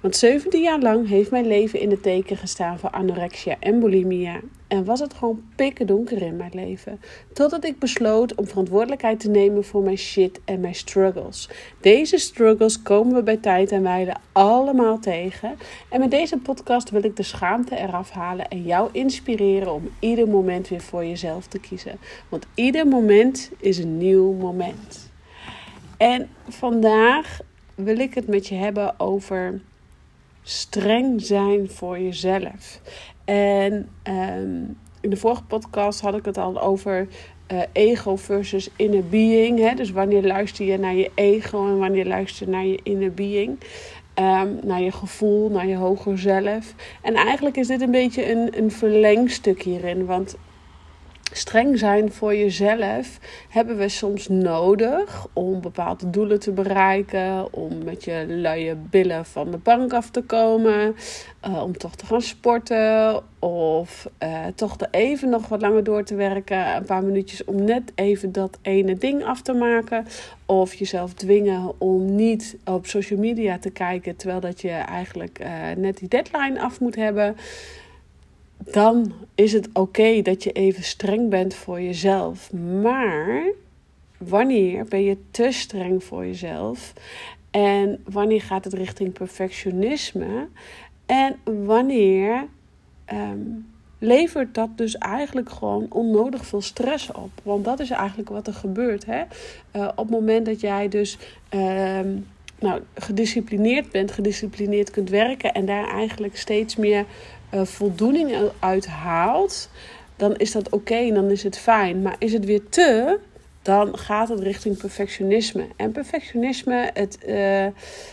Want 17 jaar lang heeft mijn leven in het teken gestaan van anorexia en bulimia. En was het gewoon pikken donker in mijn leven. Totdat ik besloot om verantwoordelijkheid te nemen voor mijn shit en mijn struggles. Deze struggles komen we bij tijd en wijle allemaal tegen. En met deze podcast wil ik de schaamte eraf halen en jou inspireren om ieder moment weer voor jezelf te kiezen. Want ieder moment is een nieuw moment. En vandaag wil ik het met je hebben over streng zijn voor jezelf. En ehm, in de vorige podcast had ik het al over uh, ego versus inner being. Hè? Dus wanneer luister je naar je ego en wanneer luister je naar je inner being. Um, naar je gevoel, naar je hoger zelf. En eigenlijk is dit een beetje een, een verlengstuk hierin. Want streng zijn voor jezelf hebben we soms nodig om bepaalde doelen te bereiken, om met je luie billen van de bank af te komen, uh, om toch te gaan sporten of uh, toch even nog wat langer door te werken, een paar minuutjes om net even dat ene ding af te maken, of jezelf dwingen om niet op social media te kijken terwijl dat je eigenlijk uh, net die deadline af moet hebben dan is het oké dat je even streng bent voor jezelf. Maar wanneer ben je te streng voor jezelf? En wanneer gaat het richting perfectionisme? En wanneer um, levert dat dus eigenlijk gewoon onnodig veel stress op? Want dat is eigenlijk wat er gebeurt. Hè? Uh, op het moment dat jij dus. Um, nou, gedisciplineerd bent, gedisciplineerd kunt werken en daar eigenlijk steeds meer uh, voldoening uit haalt, dan is dat oké en dan is het fijn. Maar is het weer te, dan gaat het richting perfectionisme. En perfectionisme, het, uh, nou,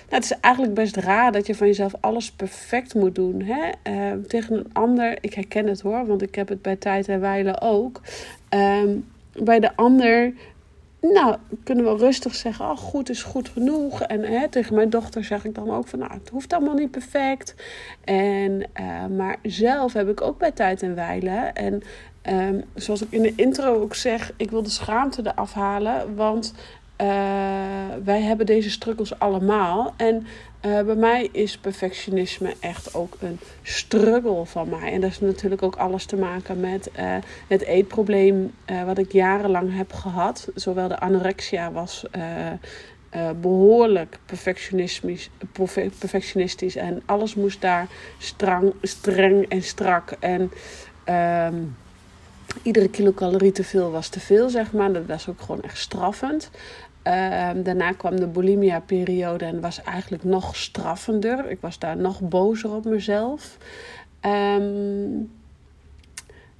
het is eigenlijk best raar dat je van jezelf alles perfect moet doen. Hè? Uh, tegen een ander, ik herken het hoor, want ik heb het bij tijd en wijle ook. Um, bij de ander nou, kunnen we rustig zeggen, oh, goed is goed genoeg. En hè, tegen mijn dochter zeg ik dan ook van, nou, het hoeft allemaal niet perfect. En, uh, maar zelf heb ik ook bij tijd en wijle. En um, zoals ik in de intro ook zeg, ik wil de schaamte eraf halen. Want uh, wij hebben deze struggles allemaal. En uh, bij mij is perfectionisme echt ook een struggle van mij. En dat is natuurlijk ook alles te maken met uh, het eetprobleem wat ik jarenlang heb gehad. Zowel de anorexia was behoorlijk perfectionistisch, perfectionistisch. En alles moest daar strang, streng en strak. En um, iedere kilocalorie te veel was te veel, zeg maar. Dat was ook gewoon echt straffend. Uh, daarna kwam de bulimia-periode en was eigenlijk nog straffender. Ik was daar nog bozer op mezelf. Um,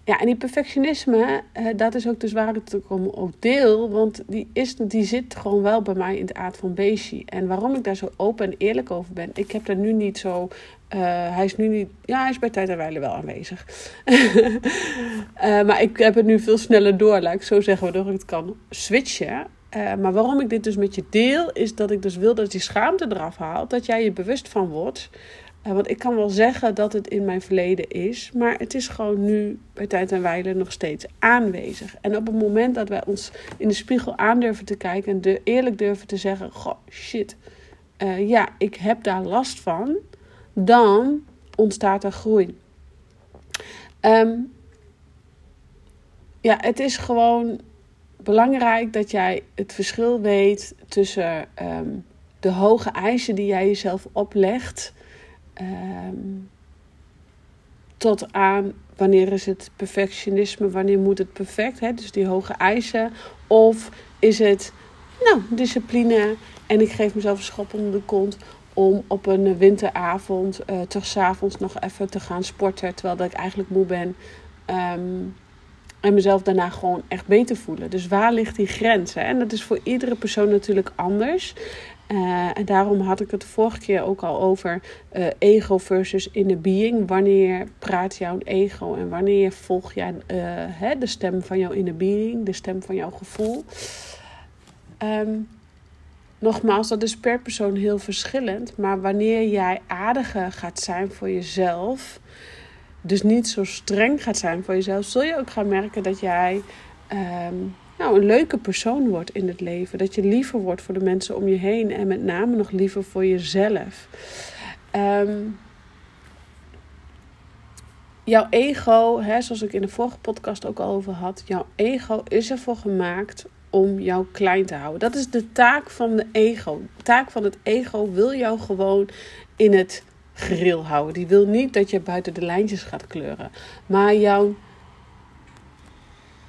ja, en die perfectionisme, dat is ook dus waar het ook deel. Want die, is, die zit gewoon wel bij mij in de aard van beestje. En waarom ik daar zo open en eerlijk over ben. Ik heb er nu niet zo. Uh, hij is nu niet. Ja, hij is bij tijd en wijle wel aanwezig. uh, maar ik heb het nu veel sneller door, ik zo zeggen, waardoor ik het kan switchen. Uh, maar waarom ik dit dus met je deel, is dat ik dus wil dat die schaamte eraf haalt. Dat jij je bewust van wordt. Uh, want ik kan wel zeggen dat het in mijn verleden is. Maar het is gewoon nu bij tijd en wijle nog steeds aanwezig. En op het moment dat wij ons in de spiegel aandurven te kijken. En de, eerlijk durven te zeggen. Goh, shit. Uh, ja, ik heb daar last van. Dan ontstaat er groei. Um, ja, het is gewoon belangrijk dat jij het verschil weet tussen um, de hoge eisen die jij jezelf oplegt. Um, tot aan wanneer is het perfectionisme, wanneer moet het perfect, hè? dus die hoge eisen. Of is het, nou, discipline en ik geef mezelf een schop onder de kont om op een winteravond, uh, toch s'avonds nog even te gaan sporten, terwijl dat ik eigenlijk moe ben. Um, en mezelf daarna gewoon echt beter voelen. Dus waar ligt die grens? Hè? En dat is voor iedere persoon natuurlijk anders. en daarom had ik het de vorige keer ook al over ego versus inner being. Wanneer praat jouw ego en wanneer volg jij hè, de stem van jouw inner being, de stem van jouw gevoel. Um, nogmaals, dat is per persoon heel verschillend. Maar wanneer jij aardiger gaat zijn voor jezelf, dus niet zo streng gaat zijn voor jezelf, zul je ook gaan merken dat jij ehm, nou, een leuke persoon wordt in het leven. Dat je liever wordt voor de mensen om je heen en met name nog liever voor jezelf. Ehm, jouw ego, hè, zoals ik in de vorige podcast ook al over had, jouw ego is ervoor gemaakt om jou klein te houden. Dat is de taak van de ego. De taak van het ego wil jou gewoon in het grill houden. Die wil niet dat je buiten de lijntjes gaat kleuren. Maar jouw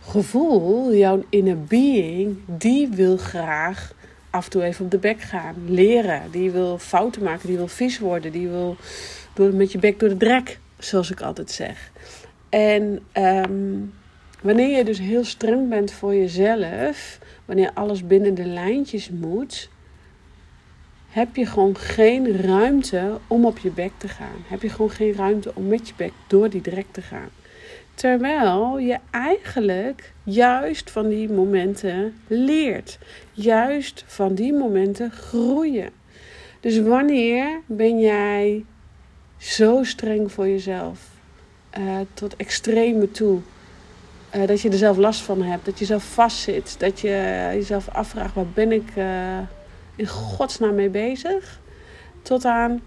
gevoel, jouw inner being, die wil graag af en toe even op de bek gaan. Leren. Die wil fouten maken. Die wil vies worden. Die wil door, met je bek door de drek, zoals ik altijd zeg. En um, Wanneer je dus heel streng bent voor jezelf, wanneer alles binnen de lijntjes moet, heb je gewoon geen ruimte om op je bek te gaan. Heb je gewoon geen ruimte om met je bek door die drek te gaan. Terwijl je eigenlijk juist van die momenten leert. Juist van die momenten groeien. Dus wanneer ben jij zo streng voor jezelf? Uh, tot extreme toe. Uh, dat je er zelf last van hebt, dat je zelf vastzit, dat je jezelf afvraagt: waar ben ik uh, in godsnaam mee bezig? Tot aan: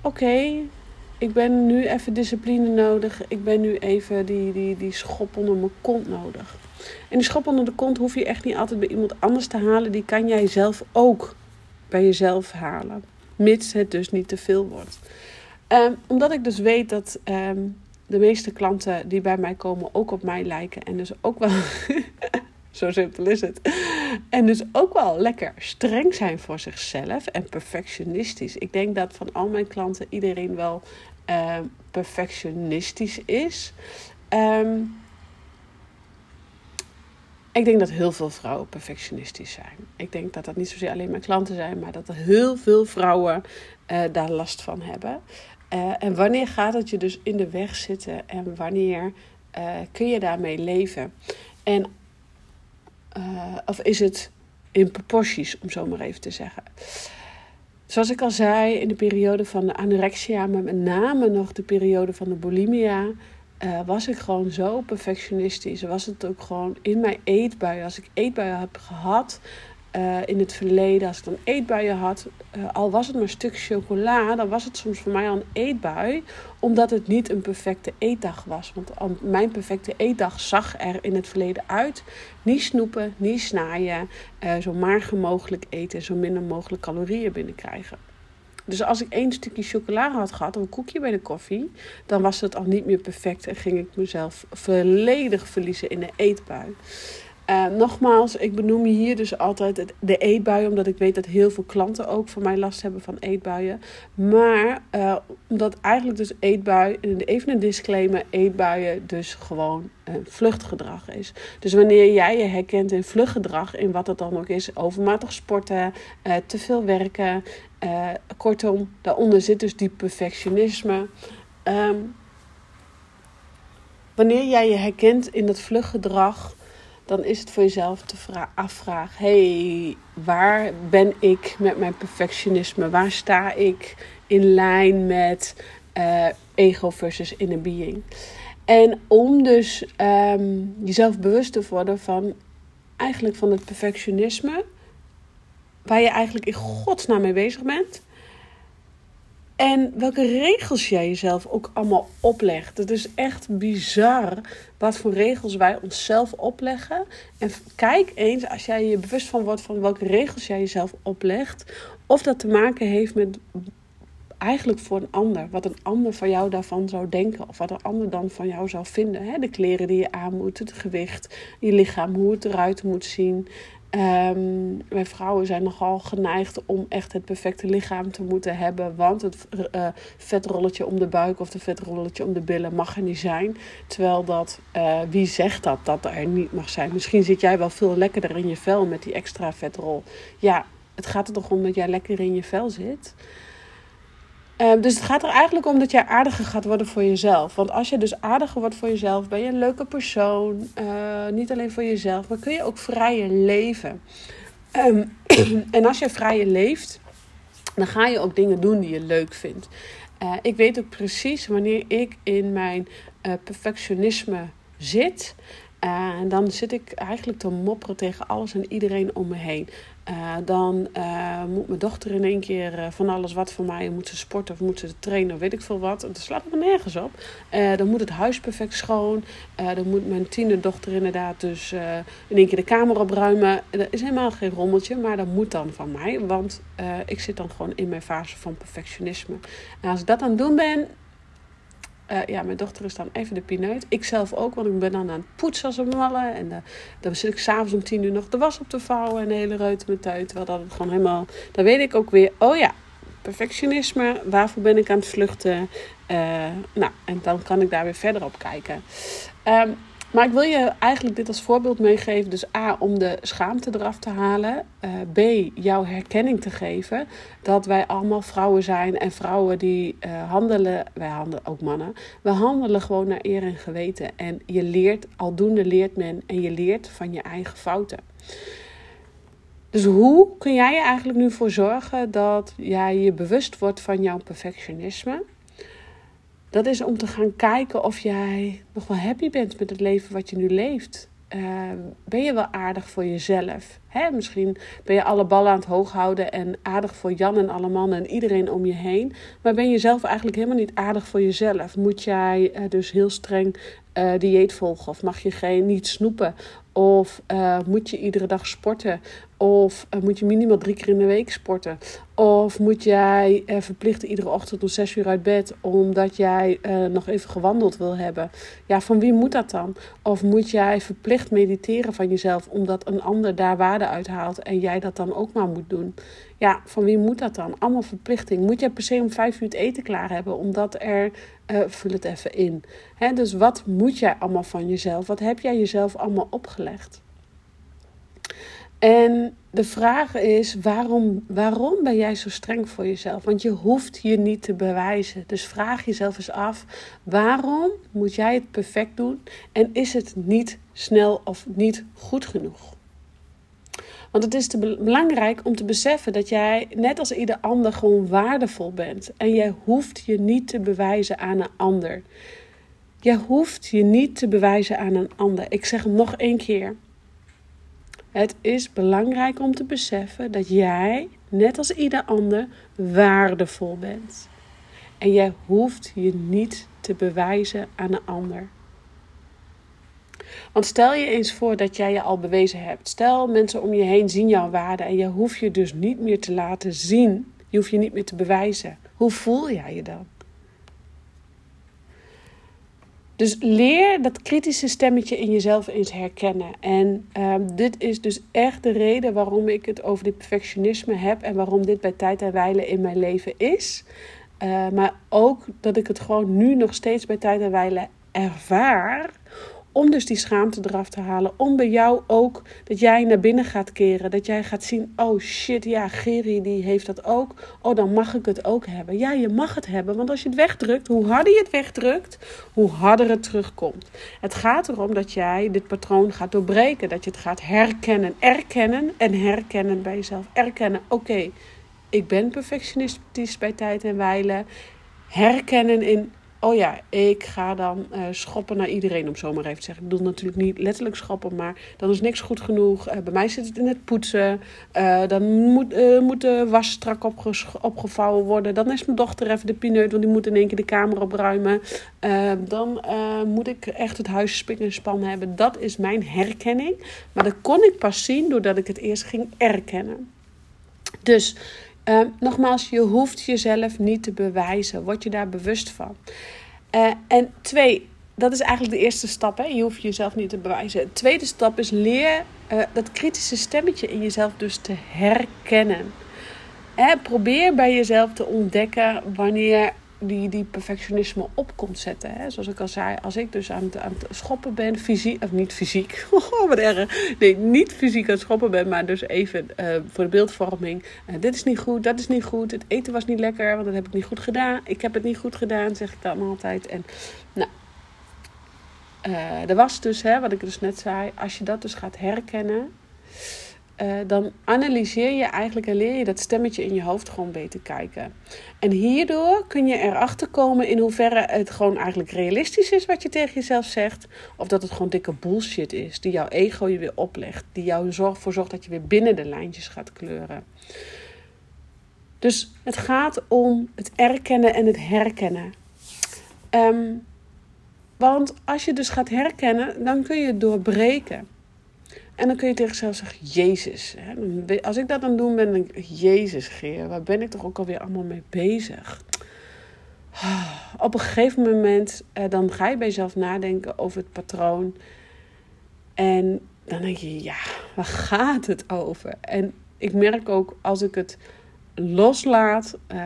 oké, ik ben nu even discipline nodig, ik ben nu even die, die, die schop onder mijn kont nodig. En die schop onder de kont hoef je echt niet altijd bij iemand anders te halen, die kan jij zelf ook bij jezelf halen, mits het dus niet te veel wordt. Um, omdat ik dus weet dat. Um, de meeste klanten die bij mij komen ook op mij lijken. En dus ook wel, zo simpel is het. En dus ook wel lekker streng zijn voor zichzelf en perfectionistisch. Ik denk dat van al mijn klanten iedereen wel uh, perfectionistisch is. Um, ik denk dat heel veel vrouwen perfectionistisch zijn. Ik denk dat dat niet zozeer alleen mijn klanten zijn, maar dat er heel veel vrouwen uh, daar last van hebben. Uh, en wanneer gaat het je dus in de weg zitten en wanneer kun je daarmee leven? En, uh, of is het in proporties, om zo maar even te zeggen. Zoals ik al zei, in de periode van de anorexia, maar met name nog de periode van de bulimia, was ik gewoon zo perfectionistisch. Was het ook gewoon in mijn eetbuien. Als ik eetbuien heb gehad, uh, in het verleden, als ik dan eetbuien had, uh, al was het maar een stuk chocola, dan was het soms voor mij al een eetbui, omdat het niet een perfecte eetdag was. Want mijn perfecte eetdag zag er in het verleden uit: niet snoepen, niet snaaien, uh, zo mager mogelijk eten, zo minder mogelijk calorieën binnenkrijgen. Dus als ik één stukje chocola had gehad of een koekje bij de koffie, dan was het al niet meer perfect en ging ik mezelf volledig verliezen in de eetbui. Uh, nogmaals, ik benoem hier dus altijd de eetbuien, omdat ik weet dat heel veel klanten ook van mij last hebben van eetbuien. Maar uh, omdat eigenlijk dus eetbui, even een disclaimer, eetbuien dus gewoon een vluchtgedrag is. Dus wanneer jij je herkent in vluchtgedrag, in wat het dan ook is, overmatig sporten, te veel werken, kortom, daaronder zit dus die perfectionisme. Um, wanneer jij je herkent in dat vluchtgedrag dan is het voor jezelf te afvragen: hey, waar ben ik met mijn perfectionisme? Waar sta ik in lijn met uh, ego versus inner being? En om dus um, jezelf bewust te worden van eigenlijk van het perfectionisme, waar je eigenlijk in godsnaam mee bezig bent. En welke regels jij jezelf ook allemaal oplegt. Het is echt bizar wat voor regels wij onszelf opleggen. En kijk eens, als jij je bewust van wordt van welke regels jij jezelf oplegt, of dat te maken heeft met eigenlijk voor een ander. Wat een ander van jou daarvan zou denken. Of wat een ander dan van jou zou vinden. De kleren die je aan moet, het gewicht, je lichaam, hoe het eruit moet zien. Um, wij vrouwen zijn nogal geneigd om echt het perfecte lichaam te moeten hebben. Want het uh, vetrolletje om de buik of het vetrolletje om de billen mag er niet zijn. Terwijl dat, uh, wie zegt dat, dat er niet mag zijn? Misschien zit jij wel veel lekkerder in je vel met die extra vetrol. Ja, Het gaat er toch om dat jij lekker in je vel zit. Ehm, dus het gaat er eigenlijk om dat jij aardiger gaat worden voor jezelf. Want als je dus aardiger wordt voor jezelf, ben je een leuke persoon. Uh, niet alleen voor jezelf, maar kun je ook vrijer leven. Ehm, en als je vrijer leeft, dan ga je ook dingen doen die je leuk vindt. Uh, ik weet ook precies wanneer ik in mijn uh, perfectionisme zit. En dan zit ik eigenlijk te mopperen tegen alles en iedereen om me heen. Uh, dan uh, moet mijn dochter in één keer uh, van alles wat voor mij. Moet ze sporten of moet ze trainen of weet ik veel wat. Dat slaat me nergens op. dan moet het huis perfect schoon. dan moet mijn tienerdochter inderdaad dus in één keer de kamer opruimen. Dat is helemaal geen rommeltje, maar dat moet dan van mij. Want ik zit dan gewoon in mijn fase van perfectionisme. En als ik dat aan het doen ben, uh, ja, mijn dochter is dan even de pineut. Ik zelf ook, want ik ben dan aan het poetsen als een malle. En uh, dan zit ik s'avonds om tien uur nog de was op te vouwen en de hele ruit met uit. Terwijl dat het gewoon helemaal... Dan weet ik ook weer, oh ja, perfectionisme. Waarvoor ben ik aan het vluchten? Uh, nou, en dan kan ik daar weer verder op kijken. Um, maar ik wil je eigenlijk dit als voorbeeld meegeven. Dus A, om de schaamte eraf te halen. Uh, B, jouw herkenning te geven. Dat wij allemaal vrouwen zijn. En vrouwen die uh, handelen, wij handelen ook mannen. We handelen gewoon naar eer en geweten. En je leert, aldoende leert men. En je leert van je eigen fouten. Dus hoe kun jij er eigenlijk nu voor zorgen dat jij je bewust wordt van jouw perfectionisme? Dat is om te gaan kijken of jij nog wel happy bent met het leven wat je nu leeft. Uh, ben je wel aardig voor jezelf? Hè? Misschien ben je alle ballen aan het hoog houden en aardig voor Jan en alle mannen en iedereen om je heen. Maar ben je zelf eigenlijk helemaal niet aardig voor jezelf? Moet jij uh, dus heel streng uh, dieet volgen? Of mag je geen, niet snoepen? Of uh, moet je iedere dag sporten? Of uh, moet je minimaal drie keer in de week sporten? Of moet jij uh, verplicht iedere ochtend om zes uur uit bed omdat jij nog even gewandeld wil hebben? Ja, van wie moet dat dan? Of moet jij verplicht mediteren van jezelf omdat een ander daar waarde uit haalt en jij dat dan ook maar moet doen? Ja, van wie moet dat dan? Allemaal verplichting. Moet jij per se om vijf uur het eten klaar hebben omdat er vul het even in. He, dus wat moet jij allemaal van jezelf? Wat heb jij jezelf allemaal opgelegd? En de vraag is: waarom, waarom ben jij zo streng voor jezelf? Want je hoeft je niet te bewijzen. Dus vraag jezelf eens af: waarom moet jij het perfect doen en is het niet snel of niet goed genoeg? Want het is belangrijk om te beseffen dat jij, net als ieder ander, gewoon waardevol bent. En jij hoeft je niet te bewijzen aan een ander. Jij hoeft je niet te bewijzen aan een ander. Ik zeg hem nog één keer. Het is belangrijk om te beseffen dat jij, net als ieder ander, waardevol bent. En jij hoeft je niet te bewijzen aan een ander. Want stel je eens voor dat jij je al bewezen hebt. Stel mensen om je heen zien jouw waarde en je hoeft je dus niet meer te laten zien. Je hoeft je niet meer te bewijzen. Hoe voel jij je dan? Dus leer dat kritische stemmetje in jezelf eens herkennen. En um, dit is dus echt de reden waarom ik het over dit perfectionisme heb en waarom dit bij tijd en wijle in mijn leven is. Uh, maar ook dat ik het gewoon nu nog steeds bij tijd en wijle ervaar om dus die schaamte eraf te halen. Om bij jou ook dat jij naar binnen gaat keren. Dat jij gaat zien: oh shit, ja, Geri die heeft dat ook. Oh, dan mag ik het ook hebben. Ja, je mag het hebben. Want als je het wegdrukt, hoe harder je het wegdrukt, hoe harder het terugkomt. Het gaat erom dat jij dit patroon gaat doorbreken. Dat je het gaat herkennen. Erkennen en herkennen bij jezelf. Erkennen: oké, ik ben perfectionistisch bij tijd en wijle. Herkennen in oh ja, ik ga dan uh, schoppen naar iedereen, om zo maar even te zeggen. Ik bedoel natuurlijk niet letterlijk schoppen, maar dan is niks goed genoeg. Uh, bij mij zit het in het poetsen. Uh, dan moet, moet de was strak opgevouwen worden. Dan is mijn dochter even de pineut, want die moet in één keer de kamer opruimen. dan moet ik echt het huis spik en span hebben. Dat is mijn herkenning. Maar dat kon ik pas zien doordat ik het eerst ging erkennen. Dus uh, nogmaals, je hoeft jezelf niet te bewijzen. Word je daar bewust van. Uh, en twee, dat is eigenlijk de eerste stap. Hè? Je hoeft jezelf niet te bewijzen. De tweede stap is leer uh, dat kritische stemmetje in jezelf dus te herkennen. probeer bij jezelf te ontdekken wanneer die, die perfectionisme op komt zetten. Hè? Zoals ik al zei, als ik dus aan het, aan het schoppen ben, fysiek, of niet fysiek, oh, wat erg. Nee, niet fysiek aan het schoppen ben, maar dus even uh, voor de beeldvorming. Uh, dit is niet goed, dat is niet goed, het eten was niet lekker, want dat heb ik niet goed gedaan. Ik heb het niet goed gedaan, zeg ik dan altijd. En nou, uh, er was dus, hè, wat ik dus net zei, als je dat dus gaat herkennen uh, dan analyseer je eigenlijk en leer je dat stemmetje in je hoofd gewoon beter kijken. En hierdoor kun je erachter komen in hoeverre het gewoon eigenlijk realistisch is wat je tegen jezelf zegt. Of dat het gewoon dikke bullshit is die jouw ego je weer oplegt. Die jou ervoor zorgt dat je weer binnen de lijntjes gaat kleuren. Dus het gaat om het erkennen en het herkennen. Um, want als je dus gaat herkennen, dan kun je het doorbreken. En dan kun je tegen jezelf zeggen, Jezus. Als ik dat dan doen ben, denk ik, Jezus Geer, waar ben ik toch ook alweer allemaal mee bezig? Op een gegeven moment, eh, dan ga je bij jezelf nadenken over het patroon. En dan denk je, ja, waar gaat het over? En ik merk ook als ik het loslaat uh,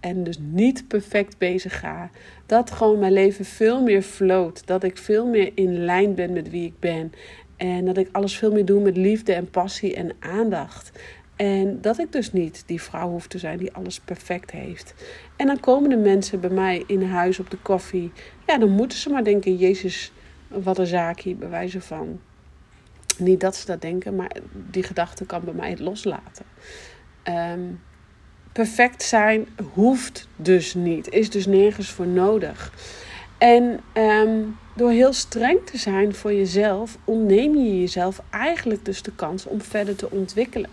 en dus niet perfect bezig ga, dat gewoon mijn leven veel meer floot. Dat ik veel meer in lijn ben met wie ik ben. En dat ik alles veel meer doe met liefde en passie en aandacht. En dat ik dus niet die vrouw hoef te zijn die alles perfect heeft. En dan komen de mensen bij mij in huis op de koffie. Ja, dan moeten ze maar denken: Jezus, wat een zaakje, bij wijze van. Niet dat ze dat denken, maar die gedachte kan bij mij het loslaten. Um, perfect zijn hoeft dus niet, is dus nergens voor nodig. En um, door heel streng te zijn voor jezelf, ontneem je jezelf eigenlijk dus de kans om verder te ontwikkelen.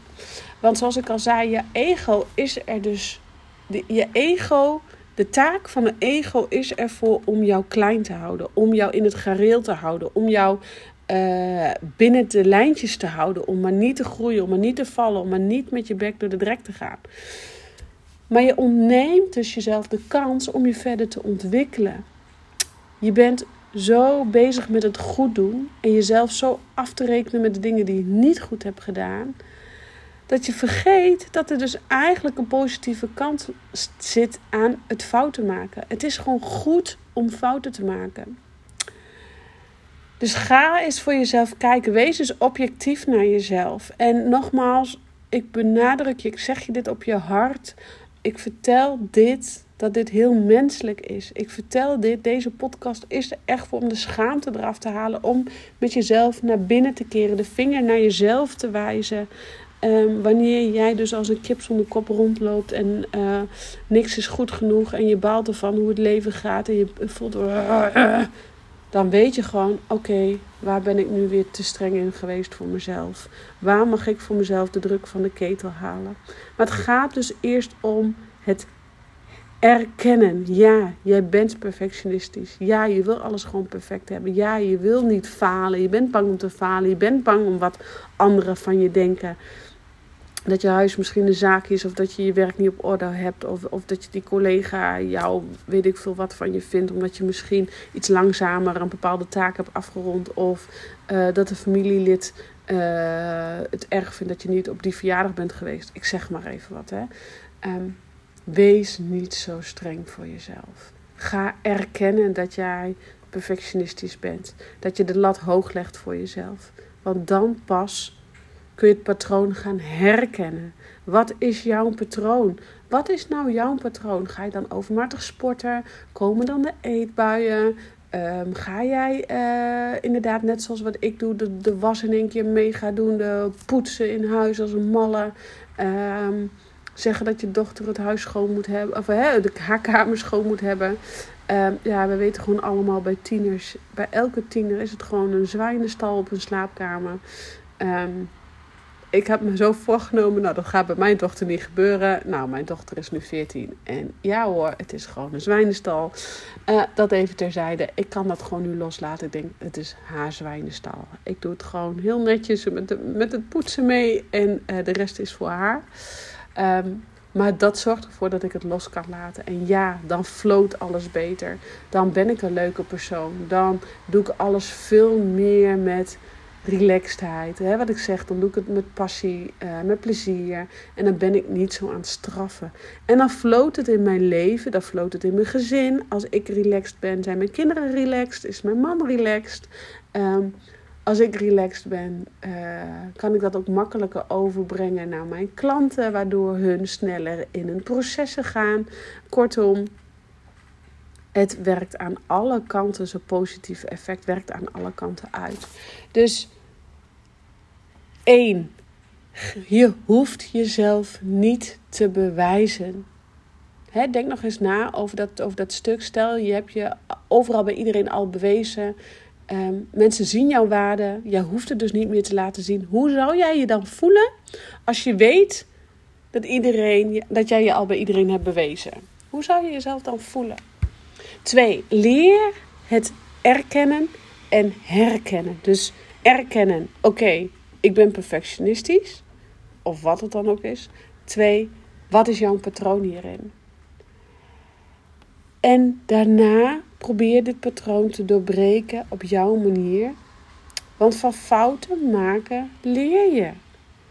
Want zoals ik al zei, je ego is er dus. De, je ego, de taak van een ego is ervoor om jou klein te houden, om jou in het gareel te houden, om jou uh, binnen de lijntjes te houden, om maar niet te groeien, om maar niet te vallen, om maar niet met je bek door de drek te gaan. Maar je ontneemt dus jezelf de kans om je verder te ontwikkelen. Je bent zo bezig met het goed doen en jezelf zo af te rekenen met de dingen die je niet goed hebt gedaan, dat je vergeet dat er dus eigenlijk een positieve kant zit aan het fouten maken. Het is gewoon goed om fouten te maken. Dus ga eens voor jezelf kijken. Wees eens objectief naar jezelf. En nogmaals, ik benadruk je, ik zeg je dit op je hart. Ik vertel dit dat dit heel menselijk is. Ik vertel dit, deze podcast is er echt voor om de schaamte eraf te halen. Om met jezelf naar binnen te keren, de vinger naar jezelf te wijzen. Um, wanneer jij dus als een kip zonder kop rondloopt en uh, niks is goed genoeg en je baalt ervan hoe het leven gaat en je voelt. Uh, dan weet je gewoon: oké, waar ben ik nu weer te streng in geweest voor mezelf? Waar mag ik voor mezelf de druk van de ketel halen? Maar het gaat dus eerst om het erkennen. Ja, jij bent perfectionistisch. Ja, je wil alles gewoon perfect hebben. Ja, je wil niet falen. Je bent bang om te falen. Je bent bang om wat anderen van je denken. Dat je huis misschien een zaak is, of dat je je werk niet op orde hebt, of, of dat je die collega jou, weet ik veel wat van je vindt, omdat je misschien iets langzamer een bepaalde taak hebt afgerond, of uh, dat een familielid uh, het erg vindt dat je niet op die verjaardag bent geweest. Ik zeg maar even wat, hè. Um, Wees niet zo streng voor jezelf. Ga erkennen dat jij perfectionistisch bent. Dat je de lat hoog legt voor jezelf. Want dan pas kun je het patroon gaan herkennen. Wat is jouw patroon? Wat is nou jouw patroon? Ga je dan overmatig sporten? Komen dan de eetbuien? Um, ga jij uh, inderdaad, net zoals wat ik doe, de, was in één keer mee gaan doen, de poetsen in huis als een malle? Um, zeggen dat je dochter het huis schoon moet hebben, of hè, de, haar kamer schoon moet hebben. Uh, ja, we weten gewoon allemaal bij tieners, bij elke tiener is het gewoon een zwijnenstal op een slaapkamer. Um, ik heb me zo voorgenomen, nou dat gaat bij mijn dochter niet gebeuren. Nou, mijn dochter is nu 14 en ja hoor, het is gewoon een zwijnenstal. Uh, dat even terzijde, ik kan dat gewoon nu loslaten. Ik denk, het is haar zwijnenstal. Ik doe het gewoon heel netjes met, de, met het poetsen mee en uh, de rest is voor haar. Um, maar dat zorgt ervoor dat ik het los kan laten. En ja, dan floot alles beter. Dan ben ik een leuke persoon. Dan doe ik alles veel meer met relaxedheid. Wat ik zeg, dan doe ik het met passie, uh, met plezier. En dan ben ik niet zo aan het straffen. En dan floot het in mijn leven, dan floot het in mijn gezin. Als ik relaxed ben, zijn mijn kinderen relaxed, is mijn man relaxed. Um, als ik relaxed ben, uh, kan ik dat ook makkelijker overbrengen naar mijn klanten, waardoor hun sneller in hun processen gaan. Kortom, het werkt aan alle kanten, zo'n positieve effect werkt aan alle kanten uit. Dus één, je hoeft jezelf niet te bewijzen. denk nog eens na over dat, over dat stuk. Stel, je hebt je overal bij iedereen al bewezen. Um, mensen zien jouw waarde. Jij hoeft het dus niet meer te laten zien. Hoe zou jij je dan voelen als je weet dat, iedereen, dat jij je al bij iedereen hebt bewezen? Hoe zou je jezelf dan voelen? Twee, leer het erkennen en herkennen. Dus erkennen, oké, ik ben perfectionistisch. Of wat het dan ook is. Twee, wat is jouw patroon hierin? En daarna probeer dit patroon te doorbreken op jouw manier. Want van fouten maken leer je.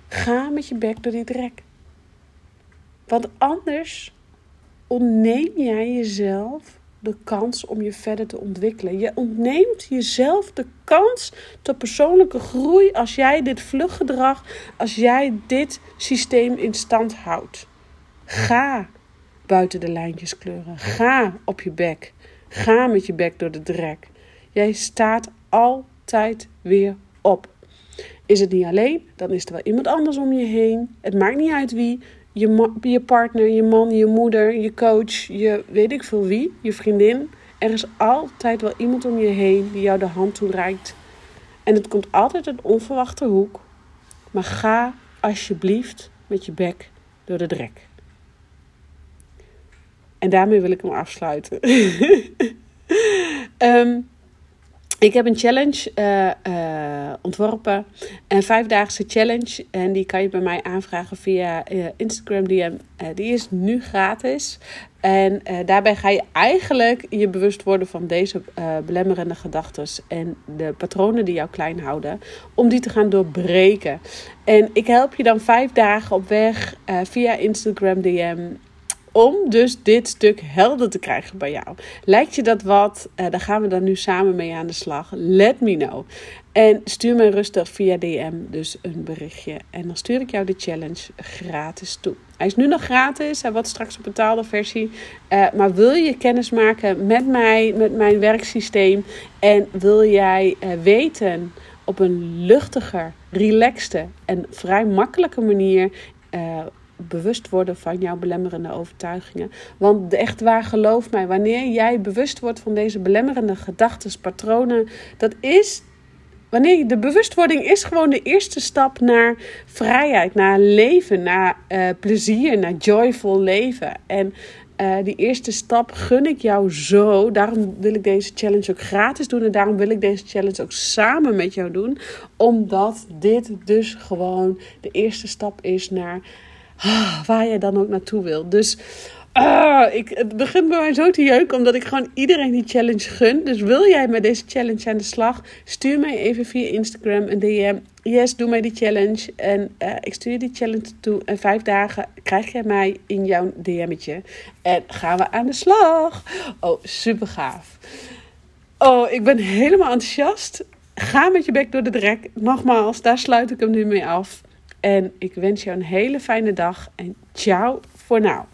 Ga met je bek door die drek. Want anders ontneem jij jezelf de kans om je verder te ontwikkelen. Je ontneemt jezelf de kans tot persoonlijke groei als jij dit vluchtgedrag, als jij dit systeem in stand houdt. Ga buiten de lijntjes kleuren. Ga op je bek. Ga met je bek door de drek. Jij staat altijd weer op. Is het niet alleen, dan is er wel iemand anders om je heen. Het maakt niet uit wie. Je, je partner, je man, je moeder, je coach, je weet ik veel wie, je vriendin. Er is altijd wel iemand om je heen die jou de hand toereikt. En het komt altijd een onverwachte hoek. Maar ga alsjeblieft met je bek door de drek. En daarmee wil ik hem afsluiten. um, ik heb een challenge uh, uh, ontworpen. Een vijfdaagse challenge. En die kan je bij mij aanvragen via uh, Instagram DM. die is nu gratis. En daarbij ga je eigenlijk je bewust worden van deze belemmerende gedachten. En de patronen die jou klein houden. Om die te gaan doorbreken. En ik help je dan vijf dagen op weg via Instagram DM om dus dit stuk helder te krijgen bij jou. Lijkt je dat wat? Uh, dan gaan we dan nu samen mee aan de slag. Let me know. En stuur mij rustig via DM dus een berichtje. En dan stuur ik jou de challenge gratis toe. Hij is nu nog gratis. Hij wordt straks een betaalde versie. Uh, maar wil je kennis maken met mij, met mijn werksysteem. En wil jij uh, weten op een luchtiger, relaxte en vrij makkelijke manier bewust worden van jouw belemmerende overtuigingen. Want echt waar, geloof mij, wanneer jij bewust wordt van deze belemmerende gedachten, patronen, dat is. Wanneer de bewustwording is gewoon de eerste stap naar vrijheid, naar leven, naar uh, plezier, naar joyful leven. En uh, die eerste stap gun ik jou zo. Daarom wil ik deze challenge ook gratis doen. En daarom wil ik deze challenge ook samen met jou doen. Omdat dit dus gewoon de eerste stap is naar waar je dan ook naartoe wil. Dus uh, ik, het begint bij mij zo te jeuken, omdat ik gewoon iedereen die challenge gun. Dus wil jij met deze challenge aan de slag? Stuur mij even via Instagram een DM. Yes, doe mij die challenge. En uh, ik stuur je die challenge toe. En vijf dagen krijg jij mij in jouw DM'tje. En gaan we aan de slag. Oh, super gaaf. Oh, ik ben helemaal enthousiast. Ga met je bek door de drek. Nogmaals, daar sluit ik hem nu mee af. En ik wens jou een hele fijne dag en ciao voor nu.